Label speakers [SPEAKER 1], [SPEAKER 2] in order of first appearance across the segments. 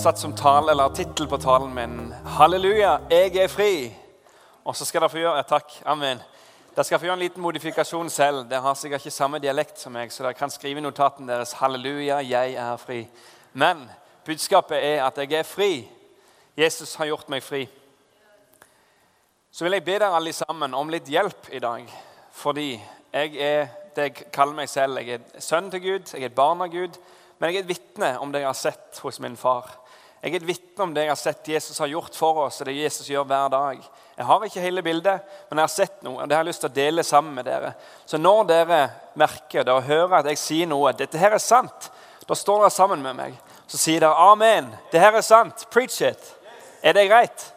[SPEAKER 1] satt som tale, eller tittel på talen min 'Halleluja, jeg er fri'. Og så skal dere få gjøre ja, Takk. Amen. Dere skal få gjøre en liten modifikasjon selv. Dere har sikkert ikke samme dialekt som meg, så dere kan skrive i notaten deres 'Halleluja, jeg er fri'. Men budskapet er at jeg er fri. Jesus har gjort meg fri. Så vil jeg be dere alle sammen om litt hjelp i dag. Fordi jeg er det jeg kaller meg selv. Jeg er sønn til Gud, jeg er et barn av Gud. Men jeg er et vitne om det jeg har sett hos min far. Jeg er et vitne om det jeg har sett Jesus har gjort for oss, og det Jesus gjør hver dag. Jeg har ikke hele bildet, men jeg har sett noe, og det har jeg lyst til å dele sammen med dere. Så når dere merker det og hører at jeg sier noe, dette her er sant, da står dere sammen med meg. Så sier dere 'Amen'. Det her er sant. Preach it. Er det greit?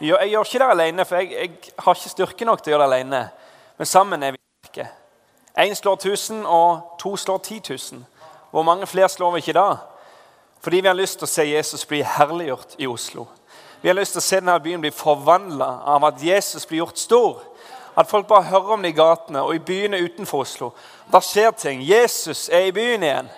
[SPEAKER 1] Jeg gjør ikke det alene, for jeg, jeg har ikke styrke nok til å gjøre det alene. Men sammen er vi sterke. Én slår 1000, og to slår 10 000. Hvor mange flere slår vi ikke da? Fordi vi har lyst til å se Jesus bli herliggjort i Oslo. Vi har lyst til å se denne byen bli forvandla av at Jesus blir gjort stor. At folk bare hører om det i gatene og i byene utenfor Oslo. Da skjer ting. Jesus er i byen igjen.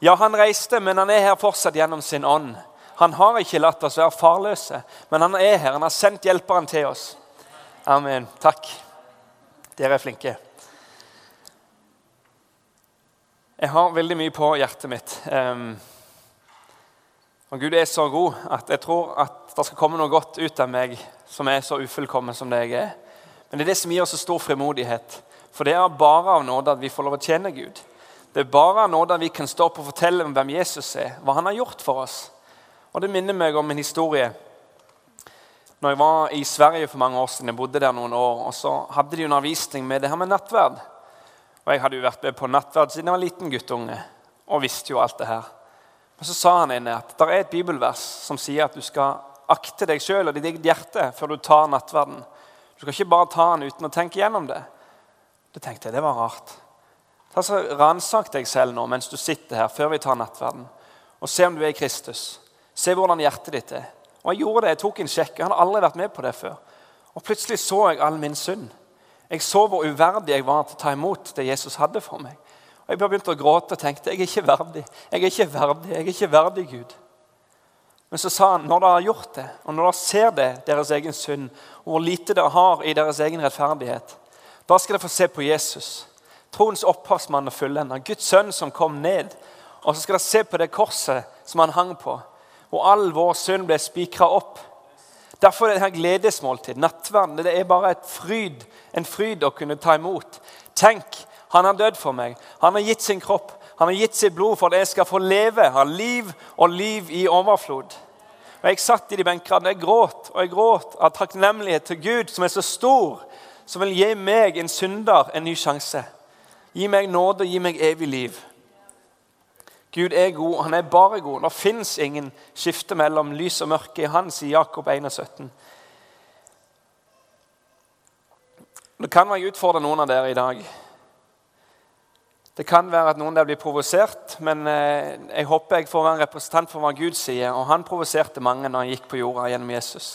[SPEAKER 1] Ja, han reiste, men han er her fortsatt gjennom sin ånd. Han har ikke latt oss være farløse, men han er her. Han har sendt hjelperen til oss. Amen. Takk. Dere er flinke. Jeg har veldig mye på hjertet mitt. Og Gud er så god at jeg tror at det skal komme noe godt ut av meg som er så ufullkommen som det jeg er. Men det er det som gir oss så stor frimodighet. For det er bare av nåde at vi får lov å tjene Gud. Det er bare av nåde at vi kan stå opp og fortelle om hvem Jesus er, hva han har gjort for oss. Og Det minner meg om en historie. Når jeg var i Sverige for mange år siden, jeg bodde der noen år, og så hadde de undervisning med det her med nattverd. Og Jeg hadde jo vært med på nattverd siden jeg var liten guttunge og visste jo alt det her. Men så sa han inne at det er et bibelvers som sier at du skal akte deg sjøl og ditt eget hjerte før du tar nattverden. Du skal ikke bare ta den uten å tenke gjennom det. Det tenkte jeg, det var rart. Ta så Ransak deg selv nå mens du sitter her før vi tar nattverden, og se om du er i Kristus. Se hvordan hjertet ditt er. Og Jeg gjorde det, jeg tok en sjekk. Jeg hadde aldri vært med på det før. Og Plutselig så jeg all min synd. Jeg så hvor uverdig jeg var til å ta imot det Jesus hadde for meg. Og Jeg begynte å gråte og tenkte jeg er ikke verdig. Jeg er ikke verdig, jeg er ikke verdig, Gud. Men så sa han når dere har gjort det, og når dere ser det, deres egen synd, og hvor lite dere har i deres egen rettferdighet, da skal dere få se på Jesus. Troens opphavsmann og fullender. Guds sønn som kom ned. Og så skal dere se på det korset som han hang på, hvor all vår synd ble spikra opp. Derfor er det her gledesmåltid, nattverden, det er bare fryd, en fryd å kunne ta imot. Tenk, han har dødd for meg. Han har gitt sin kropp. Han har gitt sitt blod for at jeg skal få leve, ha liv og liv i overflod. Og Jeg satt i de benkene, jeg gråt og jeg gråt av takknemlighet til Gud, som er så stor, som vil gi meg, en synder, en ny sjanse. Gi meg nåde, og gi meg evig liv. Gud er god, han er bare god. Det fins ingen skifte mellom lys og mørke i han, sier Jakob 1,17. Det kan være jeg utfordrer noen av dere i dag. Det kan være at noen der blir provosert, men eh, jeg håper jeg får være en representant for hva Gud sier. Og han provoserte mange når han gikk på jorda gjennom Jesus.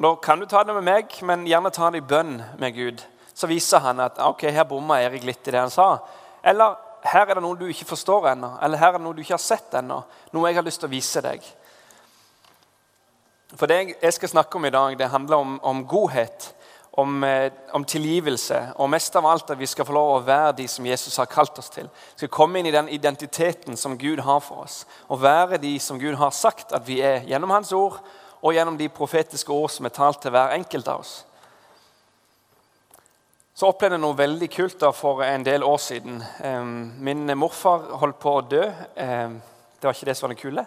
[SPEAKER 1] Da kan du ta det med meg, men gjerne ta det i bønn med Gud. Så viser han at ok, her bomma Erik litt i det han sa. Eller her er det noe du ikke forstår ennå, eller her er det noe du ikke har sett ennå. Noe jeg har lyst til å vise deg. For Det jeg skal snakke om i dag, det handler om, om godhet, om, eh, om, tilgivelse, og mest av alt at vi skal få lov å være de som Jesus har kalt oss til. Vi skal komme inn i den identiteten som Gud har for oss, og være de som Gud har sagt at vi er, gjennom Hans ord og gjennom de profetiske ord som er talt til hver enkelt av oss. Så opplevde jeg noe veldig kult da for en del år siden. Min morfar holdt på å dø. Det var ikke det som var det kule.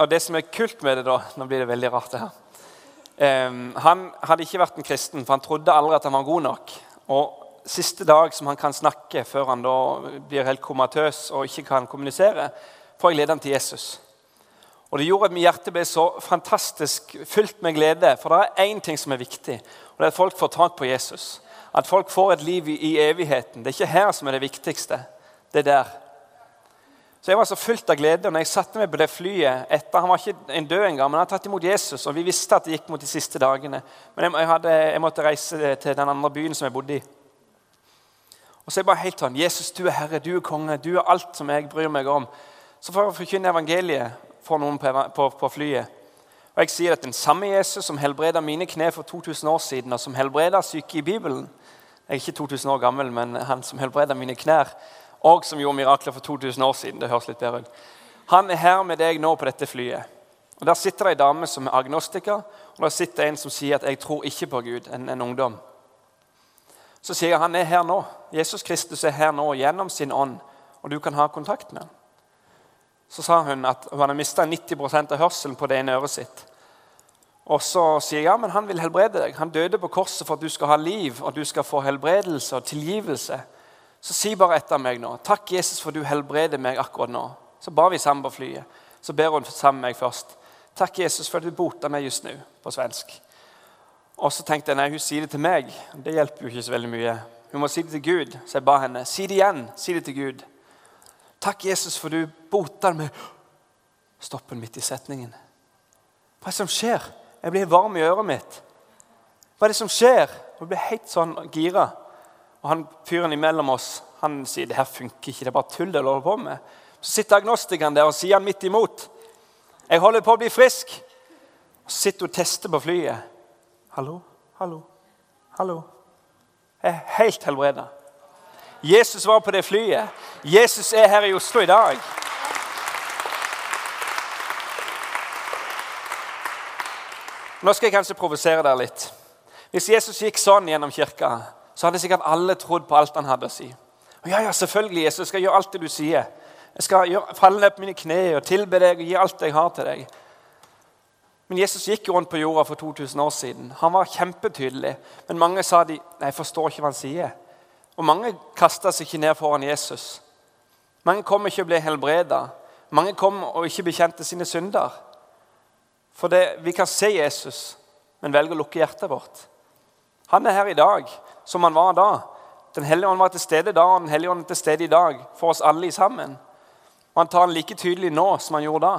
[SPEAKER 1] Og det som er kult med det, da Nå blir det veldig rart, det her. Han hadde ikke vært en kristen, for han trodde aldri at han var god nok. Og siste dag som han kan snakke før han da blir helt komatøs og ikke kan kommunisere, får jeg lede ham til Jesus. Og Det gjorde at mitt hjerte ble så fantastisk fylt med glede. For det er én ting som er viktig, og det er at folk får tak på Jesus. At folk får et liv i, evigheten. Det er ikke her som er det viktigste. Det er der. Så Jeg var så fylt av glede. og når jeg satte meg på det flyet etter, Han var ikke en død engang, men han hadde tatt imot Jesus. og Vi visste at det gikk mot de siste dagene. Men jeg, hadde, jeg måtte reise til den andre byen som jeg bodde i. Og så er jeg bare helt sånn Jesus, du er herre, du er konge, du er alt som jeg bryr meg om. Så får jeg forkynne evangeliet for noen på, på, flyet. Og jeg sier at den samme Jesus som helbreda mine kne for 2000 år siden, og som helbreda syke i Bibelen Jeg er ikke 2000 år gammel, men han som helbreda mine knær, og som gjorde mirakler for 2000 år siden. det høres litt bedre ut. Han er her med deg nå på dette flyet. Og Der sitter det ei dame som er agnostiker, og der sitter en som sier at 'jeg tror ikke på Gud', en, en ungdom. Så sier jeg han er her nå. Jesus Kristus er her nå gjennom sin ånd, og du kan ha kontakt med ham. Så sa hun at hun hadde mista 90% av hørselen på det ene øret sitt. Og så sier jeg ja, men han vil helbrede deg. Han døde på korset for at du skal ha liv og du skal få helbredelse og tilgivelse. Så si bare etter meg nå. Takk, Jesus, for du helbreder meg akkurat nå. Så ba vi sammen på flyet. Så ber hun sammen med meg først. Takk, Jesus, for at du bota meg just nå, på svensk. Og så tenkte jeg nei, hun sier det til meg. Det hjelper jo ikke så veldig mye. Hun må si det til Gud. Så jeg ba henne si det igjen. Si det til Gud. Takk, Jesus, for du boter meg. Stoppen midt i setningen. Hva er det som skjer? Jeg blir varm i øret mitt. Hva er det som skjer? Jeg blir helt sånn gira. Og han fyren imellom oss han sier det her funker ikke, det er bare tull det holder på med. Så sitter agnostikeren der og sier han midt imot. Jeg holder på å bli frisk. Og så sitter hun og tester på flyet. Hallo, hallo, hallo. Jeg er helt helbreda. Jesus var på det flyet. Jesus er her i Oslo i dag. Nå skal jeg kanskje provosere dere litt. Hvis Jesus gikk sånn gjennom kirka, så hadde sikkert alle trodd på alt han hadde å si. Og ja, ja, selvfølgelig, Jesus, jeg skal gjøre alt det du sier. Jeg skal gjøre, falle ned på mine kne og tilbe deg og gi alt jeg har til deg. Men Jesus gikk rundt på jorda for 2000 år siden. Han var kjempetydelig. Men mange sa de, nei, jeg forstår ikke hva han sier. Og mange kasta seg ikke ned foran Jesus. Mange kom ikke og ble helbreda. Mange kom og ikke bekjente sine synder. For det, vi kan se Jesus, men velger å lukke hjertet vårt. Han er her i dag som han var da. Den hellige ånd var til stede da, og Den hellige ånd er til stede i dag for oss alle sammen. Og Han tar den like tydelig nå som han gjorde da.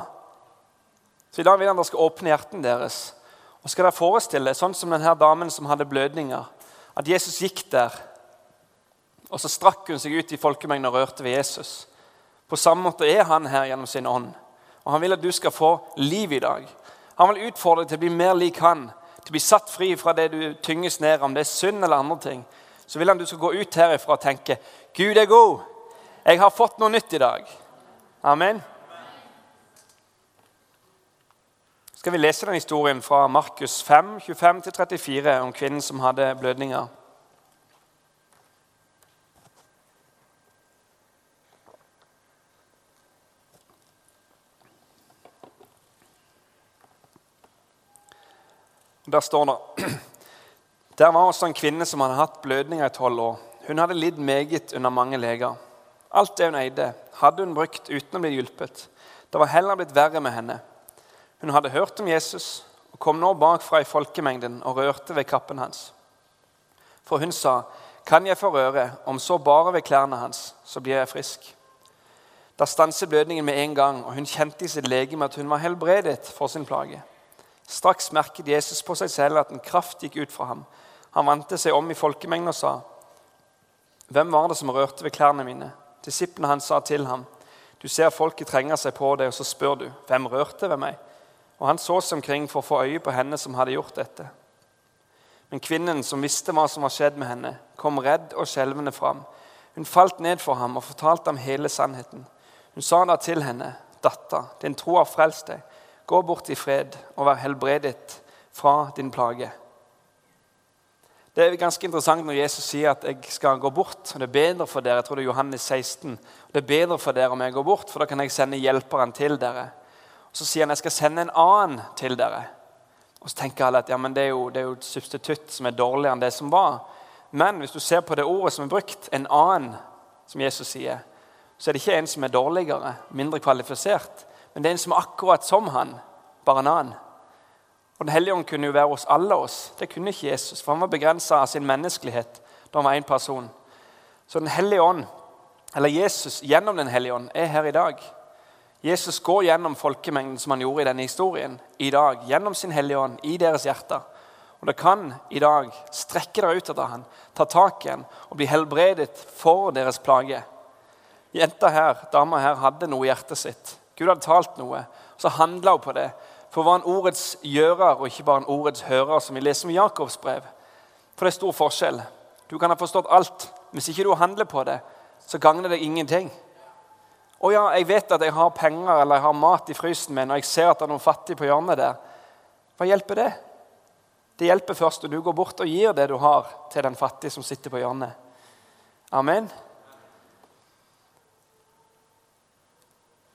[SPEAKER 1] Så I dag vil han dere skal åpne hjertene deres. Og skal dere forestille sånn som denne damen som hadde blødninger, at Jesus gikk der og så strakk hun seg ut i folkemengden og rørte ved Jesus. På samme måte er han her gjennom sin ånd. Og Han vil at du skal få liv i dag. Han vil utfordre deg til å bli mer lik han, til å bli satt fri fra det du tynges ned om det er synd eller andre ting. Så vil han du skal gå ut herifra og tenke Gud er god. Jeg har fått noe nytt i dag. Amen. Skal vi lese den historien fra Markus 5, 25-34 om kvinnen som hadde blødninger? Der står det Der var også en kvinne som hadde hatt blødninger i tolv år. Hun hadde lidd meget under mange leger. Alt det hun eide, hadde hun brukt uten å bli hjulpet. Det var heller blitt verre med henne. Hun hadde hørt om Jesus og kom nå bakfra i folkemengden og rørte ved kappen hans. For hun sa, 'Kan jeg få røre, om så bare ved klærne hans, så blir jeg frisk.' Da stanset blødningen med en gang, og hun kjente i sitt legeme at hun var helbredet for sin plage. Straks merket Jesus på seg selv at en kraft gikk ut fra ham. Han vendte seg om i folkemengden og sa, 'Hvem var det som rørte ved klærne mine?' Disiplene hans sa til ham, 'Du ser folket trenger seg på deg, og så spør du:" 'Hvem rørte ved meg?' Og han så seg omkring for å få øye på henne som hadde gjort dette. Men kvinnen som visste hva som var skjedd med henne, kom redd og skjelvende fram. Hun falt ned for ham og fortalte ham hele sannheten. Hun sa da til henne, 'Datter, din tro har frelst deg.' Gå bort i fred og vær helbredet fra din plage. Det er ganske interessant når Jesus sier at jeg skal gå bort. og Det er bedre for dere jeg tror det er Johannes 16, det er bedre for dere om jeg går bort, for da kan jeg sende hjelperen til dere. Og Så sier han jeg skal sende en annen til dere. Og Så tenker alle at ja, men det er, jo, det er jo et substitutt som er dårligere enn det som var. Men hvis du ser på det ordet som er brukt, en annen, som Jesus sier, så er det ikke en som er dårligere, mindre kvalifisert. Men det er en som er akkurat som han, bare en annen. Og Den hellige ånd kunne jo være hos alle oss. Det kunne ikke Jesus, for han var begrensa av sin menneskelighet da han var én person. Så Den hellige ånd, eller Jesus gjennom Den hellige ånd, er her i dag. Jesus går gjennom folkemengden som han gjorde i denne historien, i dag, gjennom sin hellige ånd, i deres hjerter. Og det kan i dag strekke dere ut etter han, ta tak i han og bli helbredet for deres plage. Jenta her, dama her hadde noe i hjertet sitt. Gud hadde talt noe. og Så handla hun på det. For var en ordets gjører og ikke bare en ordets hører, som vi leser om Jakobs brev. For det er stor forskjell. Du kan ha forstått alt. Hvis ikke du handler på det, så gagner det ingenting. Å ja, jeg vet at jeg har penger eller jeg har mat i frysen min, og jeg ser at det er noen fattige på hjørnet der. Hva hjelper det? Det hjelper først når du går bort og gir det du har, til den fattige som sitter på hjørnet. Amen.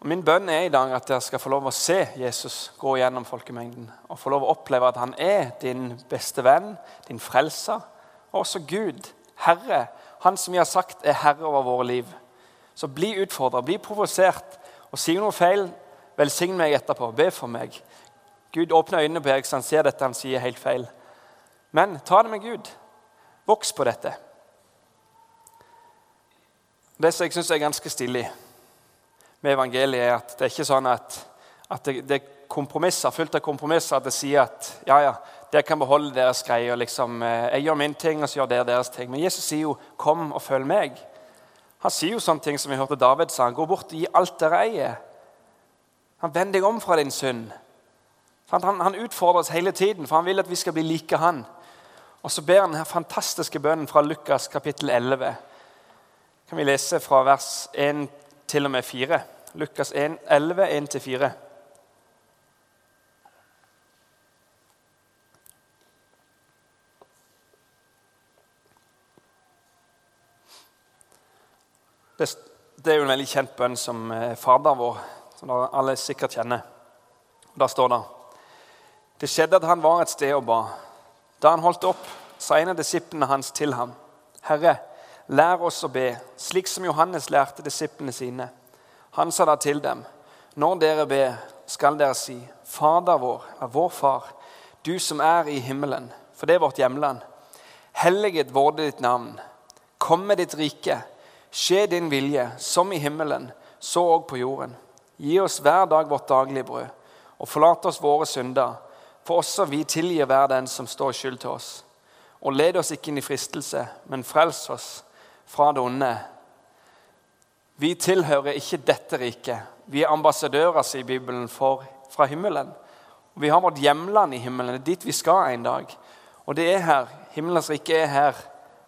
[SPEAKER 1] Og Min bønn er i dag at dere skal få lov å se Jesus gå gjennom folkemengden. Og få lov å oppleve at han er din beste venn, din frelser, og også Gud, Herre. Han som vi har sagt er herre over våre liv. Så bli utfordra, bli provosert. Og sier noe feil, velsign meg etterpå. Be for meg. Gud åpner øynene på deg så han ser dette han sier helt feil. Men ta det med Gud. Voks på dette. Det som jeg syns er ganske stilig med evangeliet, er at det er ikke sånn at, at det, det, er kompromisser, fullt av kompromisser. At det sier at ja, ja, dere kan beholde deres greier. Liksom, eh, jeg gjør min ting, og så gjør dere deres ting. Men Jesus sier jo 'kom og følg meg'. Han sier jo sånne ting som vi hørte David sa. Han går bort og gir alt dere eier'. Han vender deg om fra din synd. Han, han utfordrer oss hele tiden, for han vil at vi skal bli like han. Og så ber han denne fantastiske bønnen fra Lukas kapittel 11. Kan vi lese fra vers 1 til og med 4. Lukas 1, 11, 1-4. Det er jo en veldig kjent bønn som eh, Fader vår, som alle sikkert kjenner. Da står det Det skjedde at han var et sted og ba. Da han holdt opp, sa en av disiplene hans til ham, Herre, Lær oss å be, slik som Johannes lærte disiplene sine. Han sa da til dem, når dere ber, skal dere si, Fader vår, er vår Far, du som er i himmelen, for det er vårt hjemland. Helliget vorde ditt navn. Kom med ditt rike. Skje din vilje, som i himmelen, så òg på jorden. Gi oss hver dag vårt daglige brød, og forlat oss våre synder, for også vi tilgir hver den som står skyld til oss. Og led oss ikke inn i fristelse, men frels oss fra det onde. Vi tilhører ikke dette riket. Vi er ambassadører, sier Bibelen, for, fra himmelen. Vi har vårt hjemland i himmelen. Det er dit vi skal en dag. Og det er her. Himmelens rike er her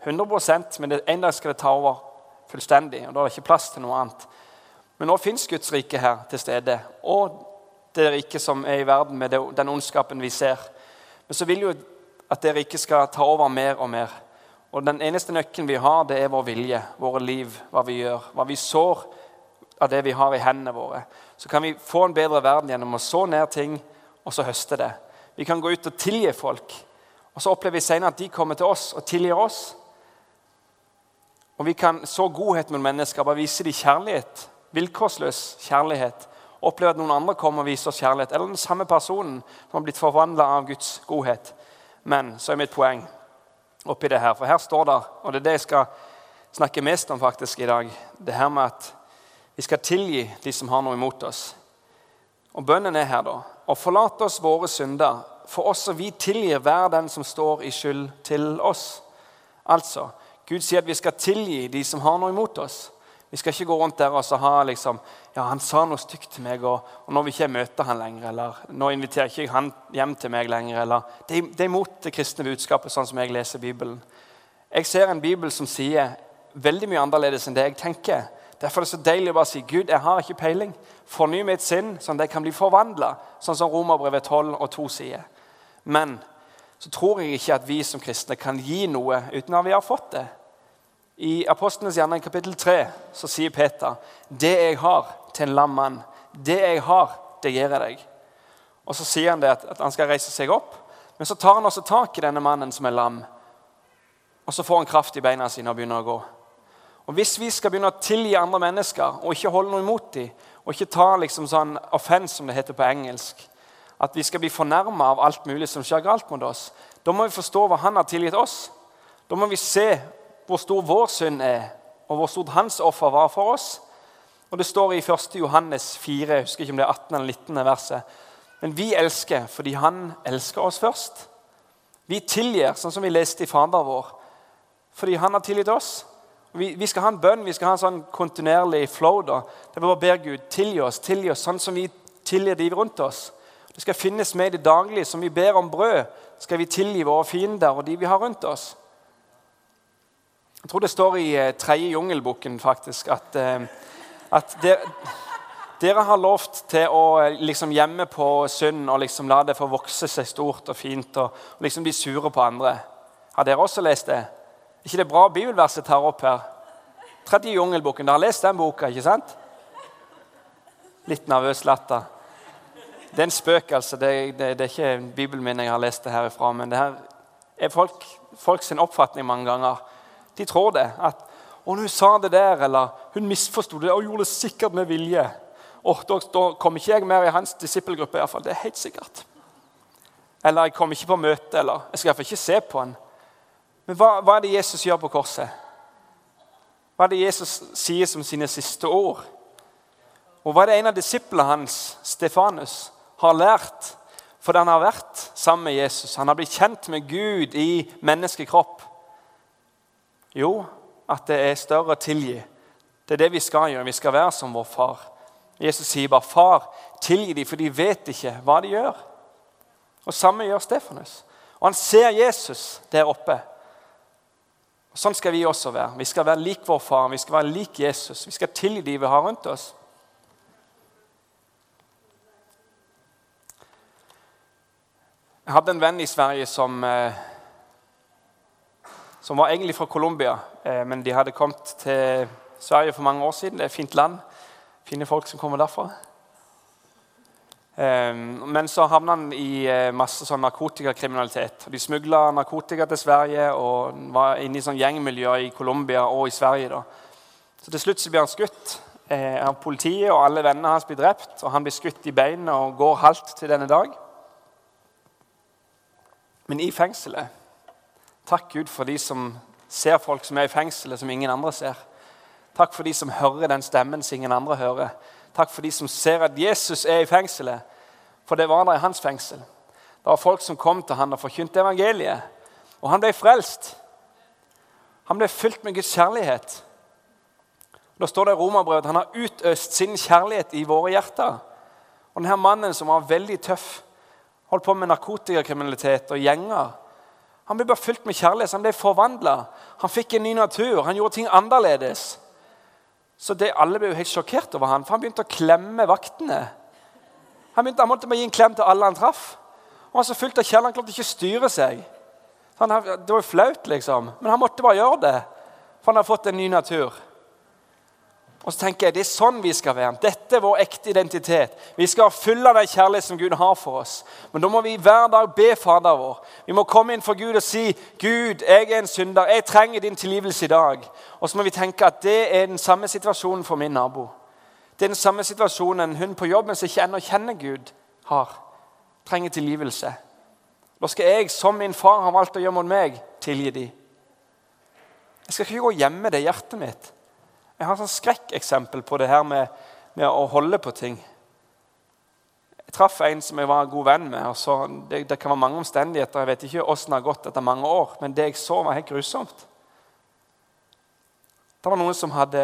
[SPEAKER 1] 100% men en dag skal det ta over fullstendig. og Da er det ikke plass til noe annet. Men nå fins Guds rike her til stede. Og det riket som er i verden med den ondskapen vi ser. Men så vil jo at det riket skal ta over mer og mer. Og Den eneste nøkkelen vi har, det er vår vilje, våre liv, hva vi gjør. Hva vi sår av det vi har i hendene våre. Så kan vi få en bedre verden gjennom å så ned ting og så høste det. Vi kan gå ut og tilgi folk, og så opplever vi senere at de kommer til oss og tilgir oss. Og Vi kan så godhet med mennesker, bare vise dem kjærlighet, vilkårsløs kjærlighet. Oppleve at noen andre kommer og viser oss kjærlighet. Eller den samme personen som har blitt forvandla av Guds godhet. Men så er mitt poeng oppi det her. For her står det, og det er det jeg skal snakke mest om faktisk i dag, det her med at vi skal tilgi de som har noe imot oss. Og bønnen er her, da. Og forlat oss våre synder, for også vi tilgir hver den som står i skyld til oss. Altså, Gud sier at vi skal tilgi de som har noe imot oss. Vi skal ikke gå rundt der og ha liksom, ja, han sa noe stygt til meg, og, og nå vil ikke jeg møte han lenger. Eller nå inviterer ikke han hjem til meg lenger. Eller, det, det er imot det kristne budskapet, sånn som jeg leser Bibelen. Jeg ser en bibel som sier veldig mye annerledes enn det jeg tenker. Derfor er det så deilig å bare si Gud, jeg har ikke peiling. Forny mitt sinn, sånn at jeg kan bli forvandla, sånn som Romerbrevet 12 og 2 sier. Men så tror jeg ikke at vi som kristne kan gi noe uten at vi har fått det. I Apostlenes gjerning kapittel 3 så sier Peter det jeg har til en lam mann, det jeg har, det gir jeg deg. Og Så sier han det at, at, han skal reise seg opp, men så tar han også tak i denne mannen som er lam. Og så får han kraft i beina sine og begynner å gå. Og Hvis vi skal begynne å tilgi andre mennesker og ikke holde noe imot dem, og ikke ta liksom sånn offense, som det heter på engelsk, at vi skal bli fornærma av alt mulig som skjer galt mot oss, da må vi forstå hva han har tilgitt oss. Da må vi se hvor stor vår synd er, og hvor stort hans offer var for oss. Og Det står i 1. Johannes 4, jeg husker ikke om det er 18 eller 19. verset. Men vi elsker fordi han elsker oss først. Vi tilgir, sånn som vi leste i Fader vår, fordi han har tilgitt oss. Vi, vi, skal ha en bønn, vi skal ha en sånn kontinuerlig flow. da. Det vi bare ber Gud tilgi oss, tilgi oss, sånn som vi tilgir de rundt oss. Det skal finnes med i det daglige. Som vi ber om brød, skal vi tilgi våre fiender og de vi har rundt oss. Jeg tror det står i eh, tredje jungelboken faktisk at, eh, at dere, dere, har lovt til å eh, liksom gjemme på synd og liksom la det få vokse seg stort og fint og, og liksom bli sure på andre. Har dere også lest det? Er ikke det bra bibelverset tar opp her? Tredje jungelboken. Dere har lest den boka, ikke sant? Litt nervøs latter. Det er en spøk, altså. Det, det, det er ikke Bibelen min jeg har lest det her ifra. Men det her er folk, folk sin oppfatning mange ganger. De tror det. At 'Å, hun sa det der', eller 'hun misforsto det og gjorde det sikkert med vilje'. Og da, da kommer ikke jeg mer i hans disippelgruppe. I hvert fall. Det er helt sikkert. Eller 'jeg kommer ikke på møte', eller 'jeg skal iallfall ikke se på han'. Men hva, hva, er det Jesus gjør på korset? Hva er det Jesus sier som sine siste ord? Og hva er det en av disiplene hans, Stefanus, har lært fordi han har vært sammen med Jesus? Han har blitt kjent med Gud i menneskekropp. Jo, at det er større å tilgi. Det er det vi skal gjøre. Vi skal være som vår far. Jesus sier bare, 'Far, tilgi dem, for de vet ikke hva de gjør.' Og Samme gjør Stefanus. Og han ser Jesus der oppe. Og Sånn skal vi også være. Vi skal være lik vår far, vi skal være lik Jesus. Vi skal tilgi de vi har rundt oss. Jeg hadde en venn i Sverige som eh, som var egentlig fra Colombia, eh, men de hadde kommet til Sverige for mange år siden. Det er et fint land. Fine folk som kommer derfra. Eh, men så havna han i eh, masse sånn narkotikakriminalitet. De smugla narkotika til Sverige og var inne i sånn gjengmiljø i Colombia og i Sverige. da. Så Til slutt så blir han skutt av politiet, og alle vennene hans blir drept. og Han blir skutt i beinet og går halvt til denne dag. Men i fengselet Takk, Gud, for de som ser folk som er i fengselet, som ingen andre ser. Takk for de som hører den stemmen som ingen andre hører. Takk for de som ser at Jesus er i fengselet, for det var der i hans fengsel. Det var folk som kom til han og forkynte evangeliet, og han ble frelst. Han ble fylt med Guds kjærlighet. Da står det i Romerbrevet at han har utøst sin kjærlighet i våre hjerter. Og denne mannen som var veldig tøff, holdt på med narkotikakriminalitet og gjenger han ble bare fylt med kjærlighet, han ble forvandla. Han fikk en ny natur, han gjorde ting annerledes. Så det, Alle ble jo helt sjokkert over han, for han begynte å klemme vaktene. Han, begynte, han måtte gi en klem til alle han traff. Og Han så fullt av kjell, han klarte ikke å styre seg. Han, det var jo flaut, liksom. Men han måtte bare gjøre det, for han har fått en ny natur. Og så tenker jeg, Det er sånn vi skal være. Dette er vår ekte identitet. Vi skal fylle den kjærlighet som Gud har for oss. Men da må vi hver dag be Fader vår. Vi må komme inn for Gud og si, 'Gud, jeg er en synder. Jeg trenger din tilgivelse i dag.' Og så må vi tenke at det er den samme situasjonen for min nabo. Det er den samme situasjonen hun på jobben som ikke ennå kjenner Gud, har. Trenger tilgivelse. Da skal jeg, som min far har valgt å gjøre mot meg, tilgi dem. Jeg skal ikke gå hjemme det hjertet mitt. Jeg har et skrekkeksempel på det her med, med, å holde på ting. Jeg traff en som jeg var god venn med. og så, det, det, kan være mange omstendigheter. Jeg vet ikke hvordan det har gått etter mange år, men det jeg så, var helt grusomt. Det var noen som hadde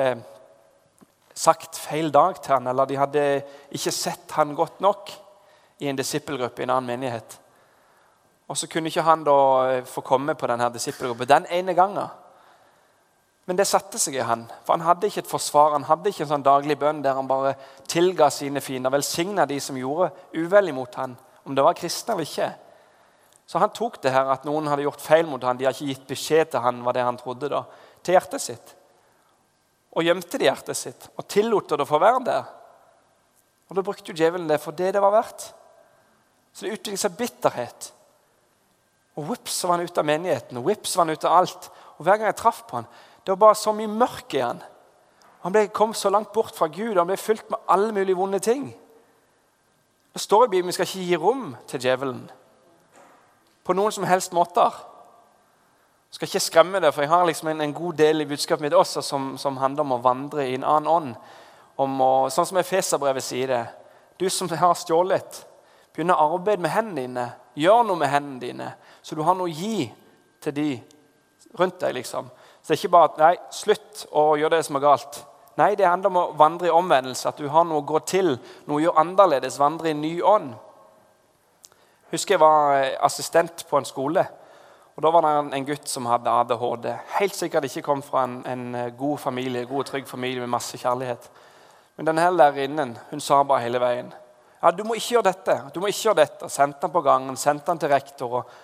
[SPEAKER 1] sagt feil dag til han, eller de hadde ikke sett han godt nok i en disippelgruppe i en annen menighet. Og så kunne ikke han da få komme på denne disippelgruppen den ene gangen. Men det satte seg i han, for han hadde ikke et forsvar. Han hadde ikke en sånn daglig bønn der han bare tilga sine fiender, velsigna de som gjorde uvel imot han, om det var kristne eller ikke. Så han tok det her at noen hadde gjort feil mot han, de hadde ikke gitt beskjed til han, var det han trodde da, til hjertet sitt. Og gjemte det i hjertet sitt og tillot det å få være der. Og Da brukte jo djevelen det for det det var verdt. Så det utviklet seg bitterhet. Og vips var han ute av menigheten, og vips var han ute av alt. Og Hver gang jeg traff på han, det var bare så mye mørk i han. Han ble, kom så langt bort fra Gud, han ble fylt med alle mulige vonde ting. Det står i Bibelen vi skal ikke gi rom til djevelen på noen som helst måter. Jeg skal ikke skremme det, for jeg har liksom en, en god del i budskapet mitt også som, som, handler om å vandre i en annen ånd. Å, sånn som Efeserbrevet sier det. Du som har stjålet, begynn å arbeide med hendene dine. Gjør noe med hendene dine, så du har noe å gi til de rundt deg. liksom Så det er ikke bare at nei, slutt å gjøre det som er galt. Nei, det handler om å vandre i omvendelse. At du har noe å gå til, noe å gjøre annerledes. Vandre i ny ånd. Husker jeg var eh, assistent på en skole. og Da var det en gutt som hadde ADHD. Helt sikkert ikke kom fra en, en eh, god familie, god og trygg familie med masse kjærlighet. Men denne lærerinnen hun sa bare hele veien ja, du må ikke gjøre dette. du må ikke gjøre dette. Sendte han på gangen, sendte han til rektor. Og,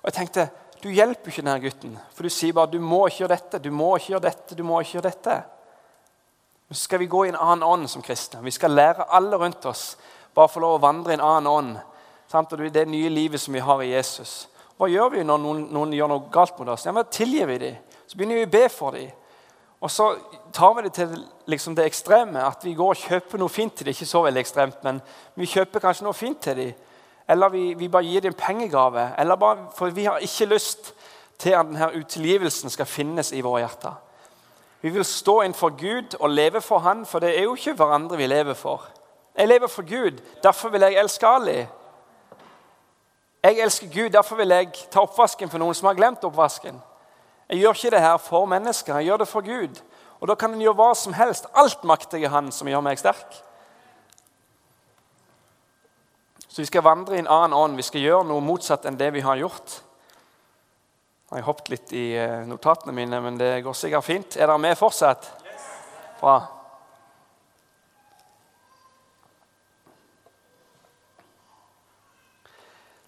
[SPEAKER 1] og jeg tenkte du hjelper ikke denne gutten, for du sier bare du må ikke gjøre dette. du må ikke gjøre dette, du må ikke gjøre dette. Så skal vi gå i en annen ånd som kristne. Vi skal lære alle rundt oss bare få lov å vandre i en annen ånd. Sant? Og det nye livet som vi har i Jesus. Hva gjør vi når noen, noen gjør noe galt mot oss? Ja, men Tilgir vi dem? Så begynner vi å be for dem. Og så tar vi det til liksom det ekstreme, at vi går og kjøper noe fint til dem. Ikke så veldig ekstremt, men vi kjøper kanskje noe fint til dem. Eller vi, vi bare gir dem en pengegave. Eller bare, for vi har ikke lyst til at denne utilgivelsen skal finnes i våre hjerter. Vi vil stå innenfor Gud og leve for Han, for det er jo ikke hverandre vi lever for. Jeg lever for Gud, derfor vil jeg elske Ali. Jeg elsker Gud, derfor vil jeg ta oppvasken for noen som har glemt oppvasken. Jeg gjør ikke det her for mennesker, jeg gjør det for Gud. Og da kan en gjøre hva som helst. Alt makter jeg Han som gjør meg sterk. Så vi skal vandre i en annen ånd. Vi skal gjøre noe motsatt enn det vi har gjort. Jeg har hoppet litt i eh, notatene mine, men det går sikkert fint. Er dere med fortsatt? Bra.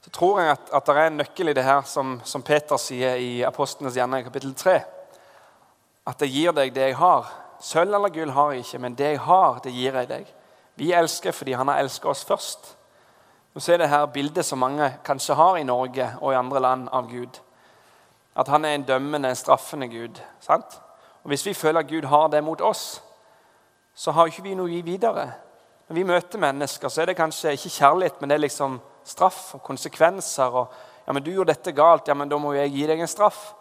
[SPEAKER 1] Så tror jeg at, at det er en nøkkel i det her som, som Peter sier i Apostlenes gjerning kapittel 3 at jeg gir deg det jeg har. Sølv eller gull har jeg ikke, men det jeg har, det gir jeg deg. Vi elsker fordi han har elsket oss først. Nå ser det her bildet som mange kanskje har i Norge og i andre land av Gud. At han er en dømmende, straffende Gud. sant? Og Hvis vi føler at Gud har det mot oss, så har ikke vi noe å gi videre. Når vi møter mennesker, så er det kanskje ikke kjærlighet, men det er liksom straff og konsekvenser. og ja, men 'Du gjorde dette galt. ja, men Da må jeg gi deg en straff.'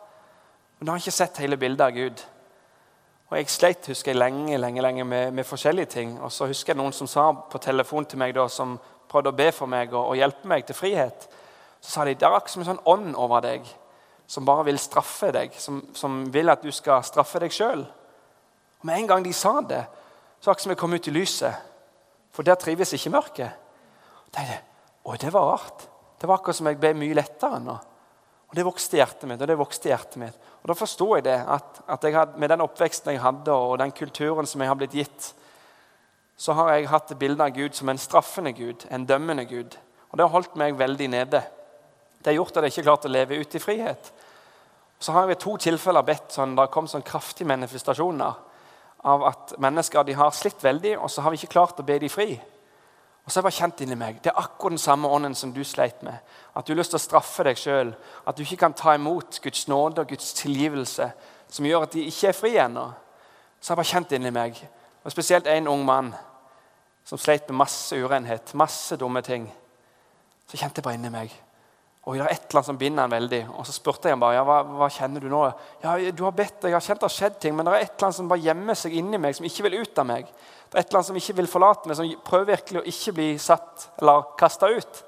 [SPEAKER 1] Men da har ikke sett hele bildet av Gud. Og Jeg sleit husker jeg, lenge lenge, lenge med, med, forskjellige ting. Og så husker jeg noen som sa på telefon til meg da, som prøvde å be for meg og, og hjelpe meg til frihet. Så sa de det er akkurat som en sånn ånd over deg som bare vil straffe deg, som, som vil at du skal straffe deg sjøl. Med en gang de sa det, så akkurat som jeg kom ut i lyset. For der trives ikke mørket. Tenkte, Å, det var rart. Det var akkurat som jeg ble mye lettere nå. Og Det vokste i hjertet mitt. og det vokste i hjertet mitt. Og Da forsto jeg det, at, at jeg had, med den oppveksten jeg hadde, og den kulturen som jeg har blitt gitt, så har jeg hatt bildet av Gud som en straffende Gud, en dømmende Gud. Og Det har holdt meg veldig nede. Det har gjort at jeg ikke klart å leve ute i frihet. Så har jeg ved to tilfeller bedt sånn, det har kommet sånn kraftige manifestasjoner av at mennesker de har slitt veldig, og så har vi ikke klart å be dem fri. Og så har jeg bare kjent inni meg, Det er akkurat den samme ånden som du sleit med. At du har lyst til å straffe deg sjøl. At du ikke kan ta imot Guds nåde og Guds tilgivelse, som gjør at de ikke er fri ennå. Så har jeg bare kjent inni meg, og spesielt en ung mann som sleit med masse urenhet, masse dumme ting. Så kjente jeg bare inni meg og det er et eller annet som binder han veldig. Og Så spurte jeg ham bare ja, hva, hva kjenner du nå. Ja, du har bedt, jeg har kjent det har skjedd ting, men det er et eller annet som bare gjemmer seg inni meg, som ikke vil ut av meg. Det er et eller annet som ikke vil forlate meg, som prøver virkelig å ikke bli satt eller kasta ut.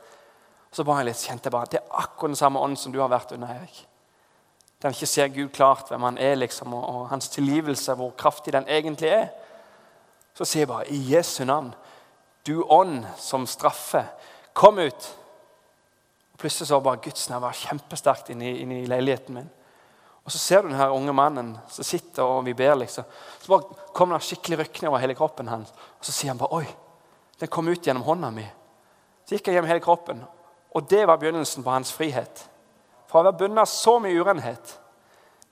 [SPEAKER 1] Så bare jeg litt, kjente jeg bare det er akkurat den samme ånden som du har vært under, Erik. Den ikke ser Gud klart hvem han er, liksom, og, og hans tilgivelse, hvor kraftig den egentlig er. Så sier jeg bare i Jesu navn, du ånd som straffer, kom ut. Og Plutselig så bare Guds nærvær kjempesterkt inni, inni leiligheten min. Og Så ser du den her unge mannen som sitter og vi ber. liksom. Så bare kommer det skikkelig rykning over hele kroppen hans. Og Så sier han bare 'Oi, den kom ut gjennom hånda mi'. Så gikk jeg gjennom hele kroppen. Og det var begynnelsen på hans frihet. Fra å være bundet av så mye urenhet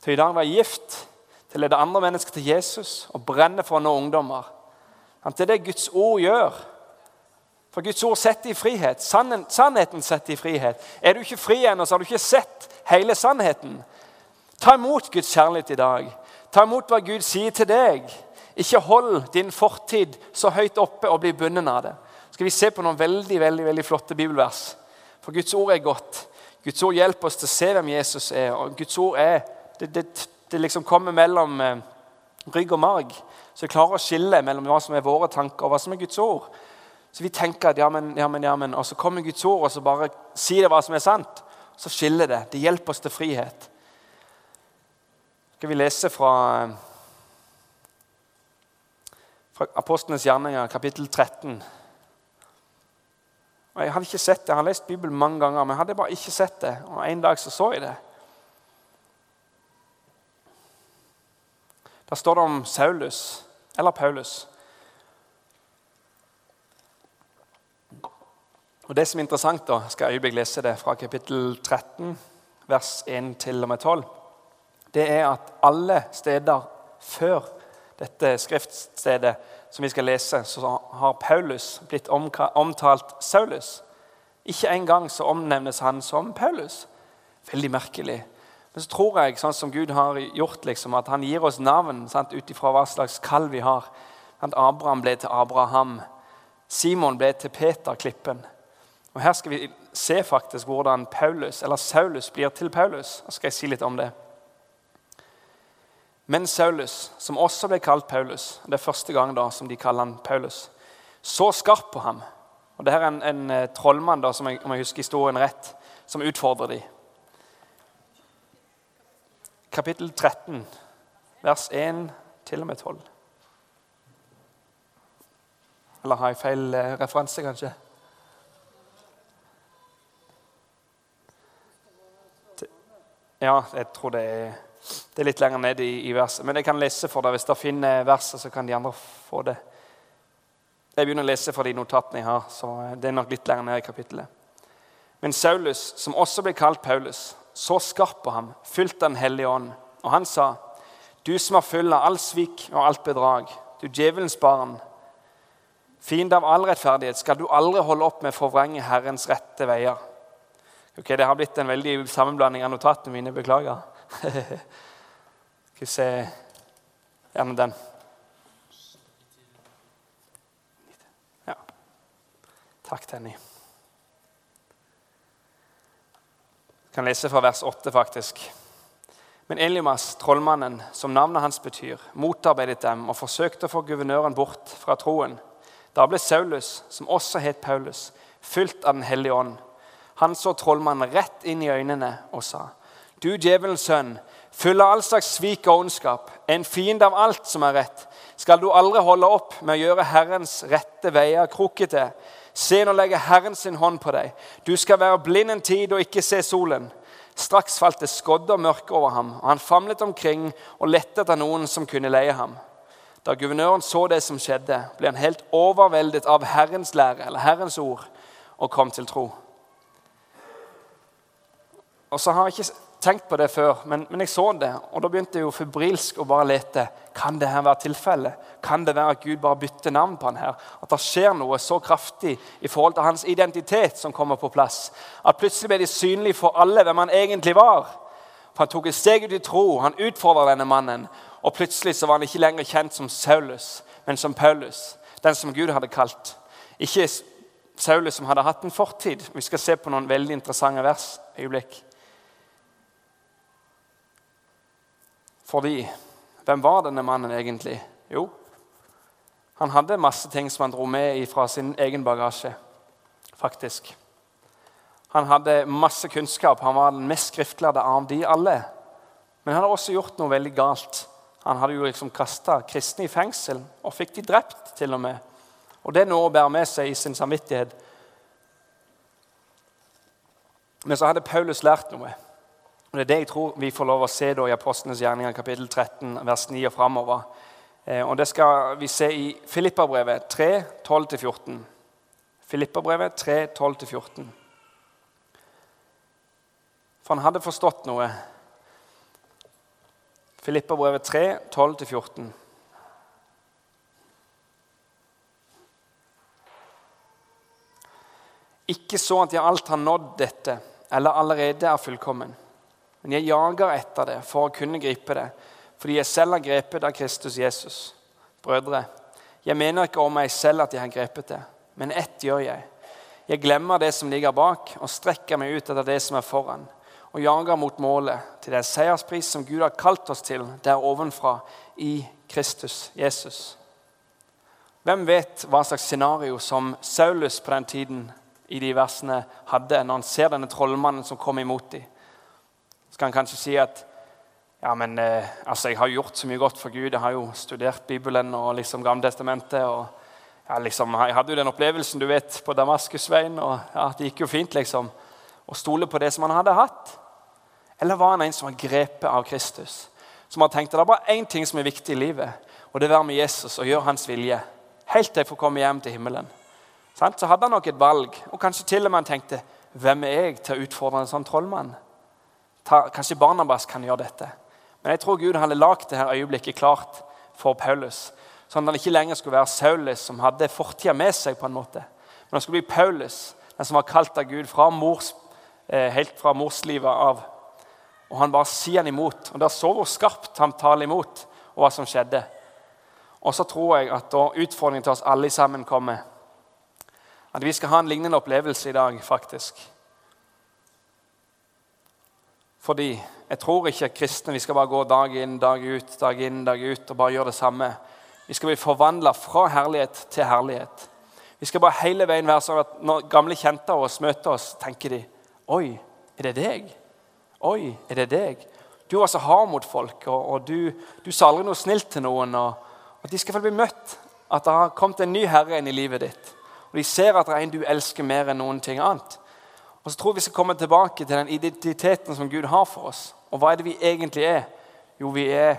[SPEAKER 1] til i dag å være gift, til å lede andre mennesker til Jesus og brenne for å nå ungdommer. Det er det Guds ord gjør. For Guds ord setter i frihet. Sannheten setter i frihet. Er du ikke fri ennå, så har du ikke sett hele sannheten. Ta imot Guds kjærlighet i dag. Ta imot hva Gud sier til deg. Ikke hold din fortid så høyt oppe og bli bundet av det. Skal vi se på noen veldig veldig, veldig flotte bibelvers. For Guds ord er godt. Guds ord hjelper oss til å se hvem Jesus er. og Guds ord er, Det, det, det liksom kommer mellom eh, rygg og marg. Så vi klarer å skille mellom hva som er våre tanker, og hva som er Guds ord. Så vi tenker at ja, men, ja, men, ja, men, og så kommer Guds ord og så bare sier det hva som er sant. Så skiller det. Det hjelper oss til frihet. skal vi lese fra, fra Apostlenes gjerninger, kapittel 13. Og Jeg hadde ikke sett det. Jeg har lest Bibelen mange ganger, men jeg hadde bare ikke sett det. Og En dag så, så jeg det. Der står det om Saulus, eller Paulus. Og Det som er interessant, da, skal øyeblikk lese det fra kapittel 13, vers 1 til og med 12. Det er at alle steder før dette skriftstedet som vi skal lese, så har Paulus blitt omtalt Saulus. Ikke engang så omnevnes han som Paulus. Veldig merkelig. Men så tror jeg, sånn som Gud har gjort, liksom, at han gir oss navn ut ifra hva slags kall vi har. At Abraham ble til Abraham. Simon ble til Peter, klippen. Og Her skal vi se faktisk hvordan Paulus, eller Saulus blir til Paulus. Og skal jeg si litt om det. Men Saulus, som også ble kalt Paulus, det er første gang da som de kaller han Paulus, så skarp på ham. Og Det her er en, en eh, trollmann, da, som jeg, om jeg husker historien rett, som utfordrer dem. Kapittel 13, vers 1 til og med 12. Eller har jeg feil eh, referanse, kanskje? Ja, jeg tror det er det er litt lenger ned i, i verset. Men jeg kan lese for deg. Hvis dere finner verset, så kan de andre få det. Jeg begynner å lese fra de notatene jeg har, så det er nok litt lenger ned i kapittelet. Men Saulus, som også ble kalt Paulus, så skarp på ham, fylt Den hellige ånd. Og han sa, du som er full av all svik og alt bedrag, du djevelens barn, fiende av all rettferdighet, skal du aldri holde opp med å forvrenge Herrens rette veier. Ok, Det har blitt en veldig sammenblanding av notatene mine. Beklager. Skal vi se Gjerne den. Takk, Tenny. Jeg kan lese fra vers 8, faktisk. Men Elimas, trollmannen, som navnet hans betyr, motarbeidet dem og forsøkte å få guvernøren bort fra troen. Da ble Saulus, som også het Paulus, fylt av Den hellige ånd. Han så trollmannen rett inn i øynene og sa:" Du djevelens sønn, full av all slags svik og ondskap, en fiende av alt som er rett, skal du aldri holde opp med å gjøre Herrens rette veier krokete. Se, nå legger Herren sin hånd på deg. Du skal være blind en tid og ikke se solen. Straks falt det skodde og mørke over ham, og han famlet omkring og lette etter noen som kunne leie ham. Da guvernøren så det som skjedde, ble han helt overveldet av Herrens lære, eller Herrens ord, og kom til tro. Og så har jeg ikke tenkt på det før, men, men, jeg så det. Og da begynte jeg jo febrilsk å bare lete. Kan det her være tilfellet? Kan det være at Gud bare bytter navn på han her? At det skjer noe så kraftig i forhold til hans identitet som kommer på plass? At plutselig ble det synlig for alle hvem han egentlig var. For Han tok et steg ut i tro, han utfordra denne mannen. Og plutselig så var han ikke lenger kjent som Saulus, men som Paulus. Den som Gud hadde kalt. Ikke Saulus som hadde hatt en fortid. Vi skal se på noen veldig interessante vers. øyeblikk. Fordi hvem var denne mannen egentlig? Jo, han hadde masse ting som han dro med fra sin egen bagasje. faktisk. Han hadde masse kunnskap. Han var den mest skriftlærde av de alle. Men han hadde også gjort noe veldig galt. Han hadde jo liksom kasta kristne i fengsel og fikk de drept, til og med. Og det er noe å bære med seg i sin samvittighet. Men så hadde Paulus lært noe. Og Det er det jeg tror vi får lov å se da i Apostlenes gjerninger kapittel 13, vers 9 og framover. Eh, og Det skal vi se i Filippabrevet 3, 12-14. Filippabrevet 3, 12-14. For han hadde forstått noe. Filippabrevet 3, 12-14. Ikke så at jeg alt har nådd dette, eller allerede er fullkommen. Men jeg jager etter det for å kunne gripe det, fordi jeg selv har grepet av Kristus Jesus. Brødre, jeg mener ikke om meg selv at jeg har grepet det, men ett gjør jeg. Jeg glemmer det som ligger bak, og strekker meg ut etter det som er foran, og jager mot målet, til den seierspris som Gud har kalt oss til der ovenfra, i Kristus Jesus. Hvem vet hva slags scenario som Saulus på den tiden i de versene hadde når han ser denne trollmannen som kom imot dem? Så kan han kanskje si at ja, men eh, altså, jeg har gjort så mye godt for Gud. Jeg har jo studert Bibelen og liksom Gamletestamentet. og ja, liksom, Jeg hadde jo den opplevelsen du vet, på Damaskusveien. og ja, Det gikk jo fint liksom, å stole på det som han hadde hatt. Eller var han en som var grepet av Kristus? Som har tenkt at det er bare én ting som er viktig i livet, og det er å være med Jesus og gjøre hans vilje. Helt til jeg får komme hjem til himmelen. Så hadde han nok et valg, og kanskje til og med han tenkte hvem er jeg til å utfordre en sånn trollmann? Ta, kanskje Barnabas kan gjøre dette. Men jeg tror Gud hadde lagd dette øyeblikket klart for Paulus. Sånn at han ikke lenger skulle være Saulus, som hadde fortida med seg. på en måte. Men han skulle bli Paulus, den som var kalt av Gud fra mors, eh, helt fra morslivet av. Og han bare sier han imot. Og Der så hvor skarpt han taler imot, og hva som skjedde. Og så tror jeg at da utfordringen til oss alle sammen kommer. At vi skal ha en lignende opplevelse i dag, faktisk. Fordi jeg tror ikke kristne vi skal bare gå dag inn, dag ut, dag inn, dag ut og bare gjøre det samme. Vi skal bli forvandla fra herlighet til herlighet. Vi skal bare hele veien være sånn at når gamle kjente av oss møter oss, tenker de Oi, er det deg? Oi, er det deg? Du var så hard mot folk, og, og du, du, sa aldri noe snilt til noen. Og, og De skal få bli møtt. At det har kommet en ny herre inn i livet ditt. Og De ser at det er en du elsker mer enn noen ting annet. Og så tror jeg vi skal komme tilbake til den identiteten som Gud har for oss. Og hva er det vi egentlig er? Jo, vi er,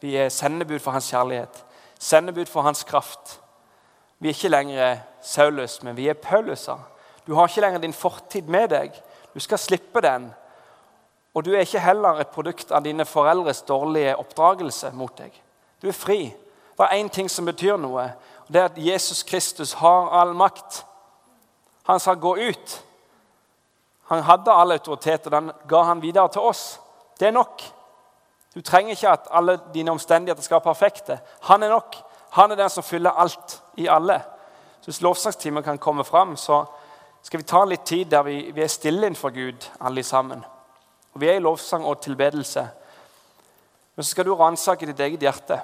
[SPEAKER 1] vi er sendebud for hans kjærlighet. Sendebud for hans kraft. Vi er ikke lenger Saulus, men vi er Pauluser. Du har ikke lenger din fortid med deg. Du skal slippe den. Og du er ikke heller et produkt av dine foreldres dårlige oppdragelse mot deg. Du er fri. Det er én ting som betyr noe, og det er at Jesus Kristus har all makt. Han sa 'gå ut'. Han hadde all autoritet, og den ga han videre til oss. Det er nok. Du trenger ikke at alle dine omstendigheter skal være perfekte. Han er nok. Han er den som fyller alt i alle. Så Hvis lovsangstimen kan komme fram, så skal vi ta litt tid der vi, vi er stille innenfor Gud, alle sammen. Og Vi er i lovsang og tilbedelse. Men så skal du ransake ditt eget hjerte.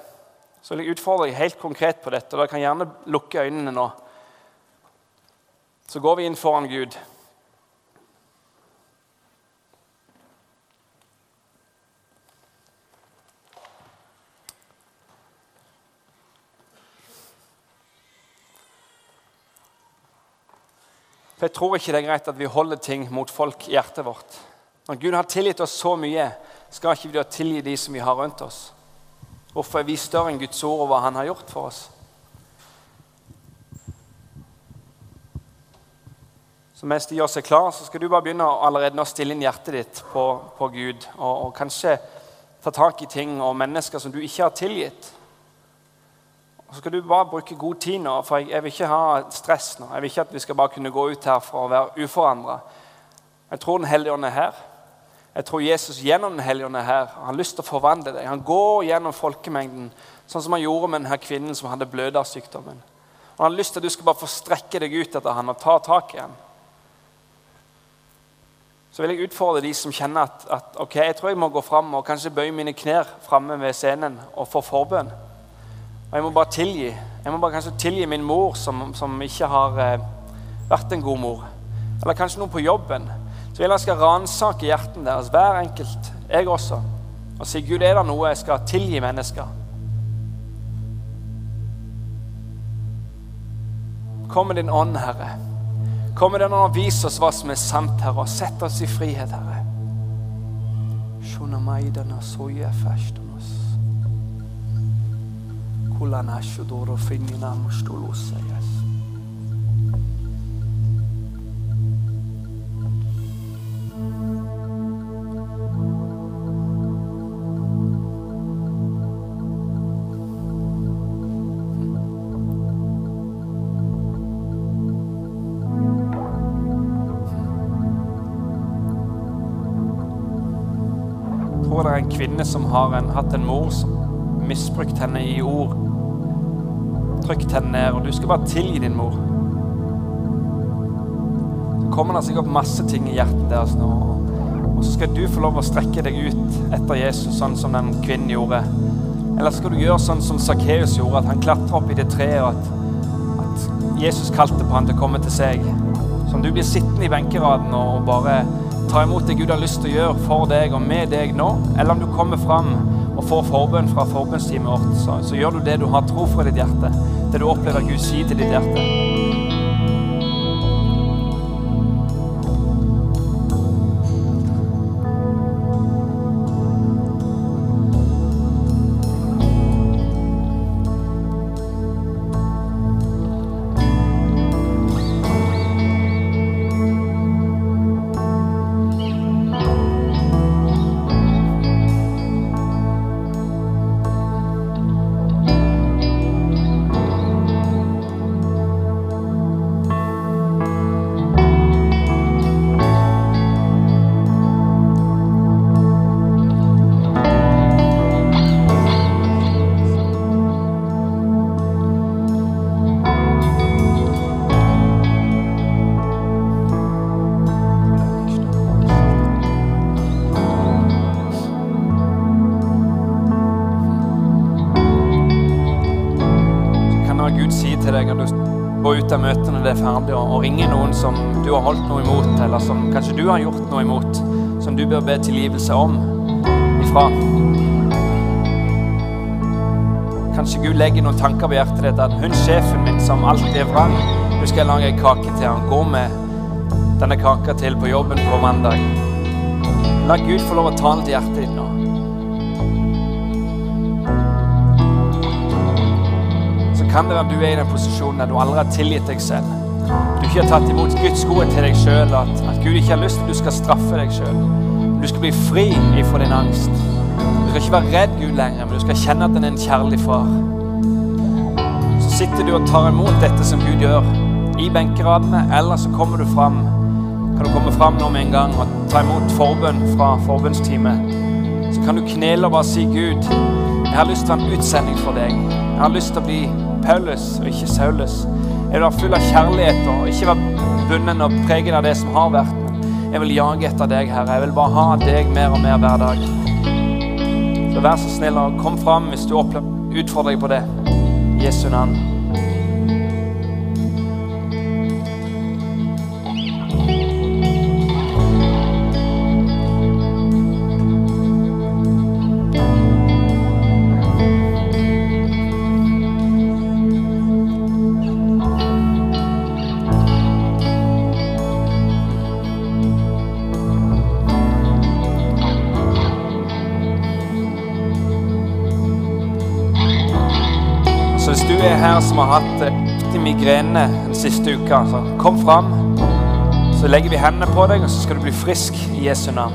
[SPEAKER 1] Så vil jeg utfordre deg helt konkret på dette. og Dere kan gjerne lukke øynene nå. Så går vi inn foran Gud. For Jeg tror ikke det er greit at vi holder ting mot folk i hjertet vårt. Når Gud har tilgitt oss så mye, skal ikke vi da tilgi de som vi har rundt oss? Hvorfor er vi større enn Guds ord og hva Han har gjort for oss? Så Mens de gjør seg klar, så skal du bare begynne allerede nå stille inn hjertet ditt på, på Gud. Og, og kanskje ta tak i ting og mennesker som du ikke har tilgitt. Og så skal du bare bruke god tid nå, for jeg, vil ikke ha stress nå. Jeg vil ikke at vi skal bare kunne gå ut her for å være uforandra. Jeg tror Den hellige ånd er her. Jeg tror Jesus gjennom Den hellige ånd er her. Han har lyst til å forvandle deg. Han går gjennom folkemengden, sånn som han gjorde med denne kvinnen som hadde blødersykdommen. Og Han har lyst til at du skal bare få strekke deg ut etter han og ta tak i ham. Så vil jeg utfordre de som kjenner at, at ok, jeg tror jeg må gå fram og kanskje bøye mine knær framme ved scenen og få forbønn. Og jeg må bare tilgi. Jeg må bare kanskje tilgi min mor, som, som ikke har eh, vært en god mor. Eller kanskje noen på jobben. Så vil jeg skal ransake hjertene deres, hver enkelt, jeg også, og si Gud, er det noe jeg skal tilgi mennesker? Kom med din ånd, Herre. Kom med den og vis oss hva som er sant, Herre, og sett oss i frihet, Herre. Shunamaidana soya fashtanos. Kulana shudoro finina tror det er en kvinne som har en, hatt en mor som misbrukt henne i ord. Trykt henne ned, og du skal bare tilgi din mor. Så kommer det sikkert masse ting i hjertet deres nå. Og så skal du få lov å strekke deg ut etter Jesus, sånn som den kvinnen gjorde. Eller skal du gjøre sånn som Sakkeus gjorde, at han klatra opp i det treet, og at, at, Jesus kalte på han til å komme til seg. Som du blir sittende i benkeraden og bare tar imot det Gud har lyst til å gjøre for deg og med deg nå, eller om du kommer fram og får forbønn fra forbønnsteamet vårt, så, så gjør du det du har tro for i ditt hjerte. Det du opplever Gud si til ditt hjerte. Det er ferdig, og, ringer noen som du har holdt noe imot, eller som kanskje du har gjort noe imot, som du bør be tilgivelse om ifra. Kanskje Gud legger noen tanker på hjertet ditt at hun sjefen min som alltid er vrang, nå skal jeg lage en kake til han. Gå med denne kaka til på jobben på mandag. La Gud få lov å tale til hjertet ditt nå. Kan det være du er i den posisjonen der du aldri har tilgitt deg selv. Du ikke har tatt imot Guds godhet til deg sjøl, at, at Gud ikke har lyst til at du skal straffe deg sjøl. Du skal bli fri ifra din angst. Du skal ikke være redd Gud lenger, men du skal kjenne at han er en kjærlig far. Så sitter du og tar imot dette som Gud gjør, i benkeradene, eller så kommer du fram. Kan du komme fram nå med en gang og ta imot forbønn fra forbønnsteamet? Så kan du knele og bare si, Gud, jeg har lyst til å ha en utsending for deg. Jeg har lyst til å bli Paulus og ikke Saulus. Jeg vil være full av kjærlighet og ikke være bunden og preget av det som har vært. Jeg vil jage etter deg, Herre. Jeg vil bare ha deg mer og mer hver dag. Så vær så snill og kom fram hvis du opplever utfordring på det. Jesu navn. Er her som har hatt eh, kraftig migrene den siste uka, så kom fram. Så legger vi hendene på deg, og så skal du bli frisk i Jesu navn.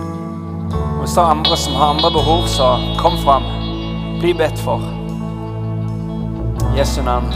[SPEAKER 1] Og hvis det er andre som har andre behov, så kom fram. Bli bedt for. Jesu navn.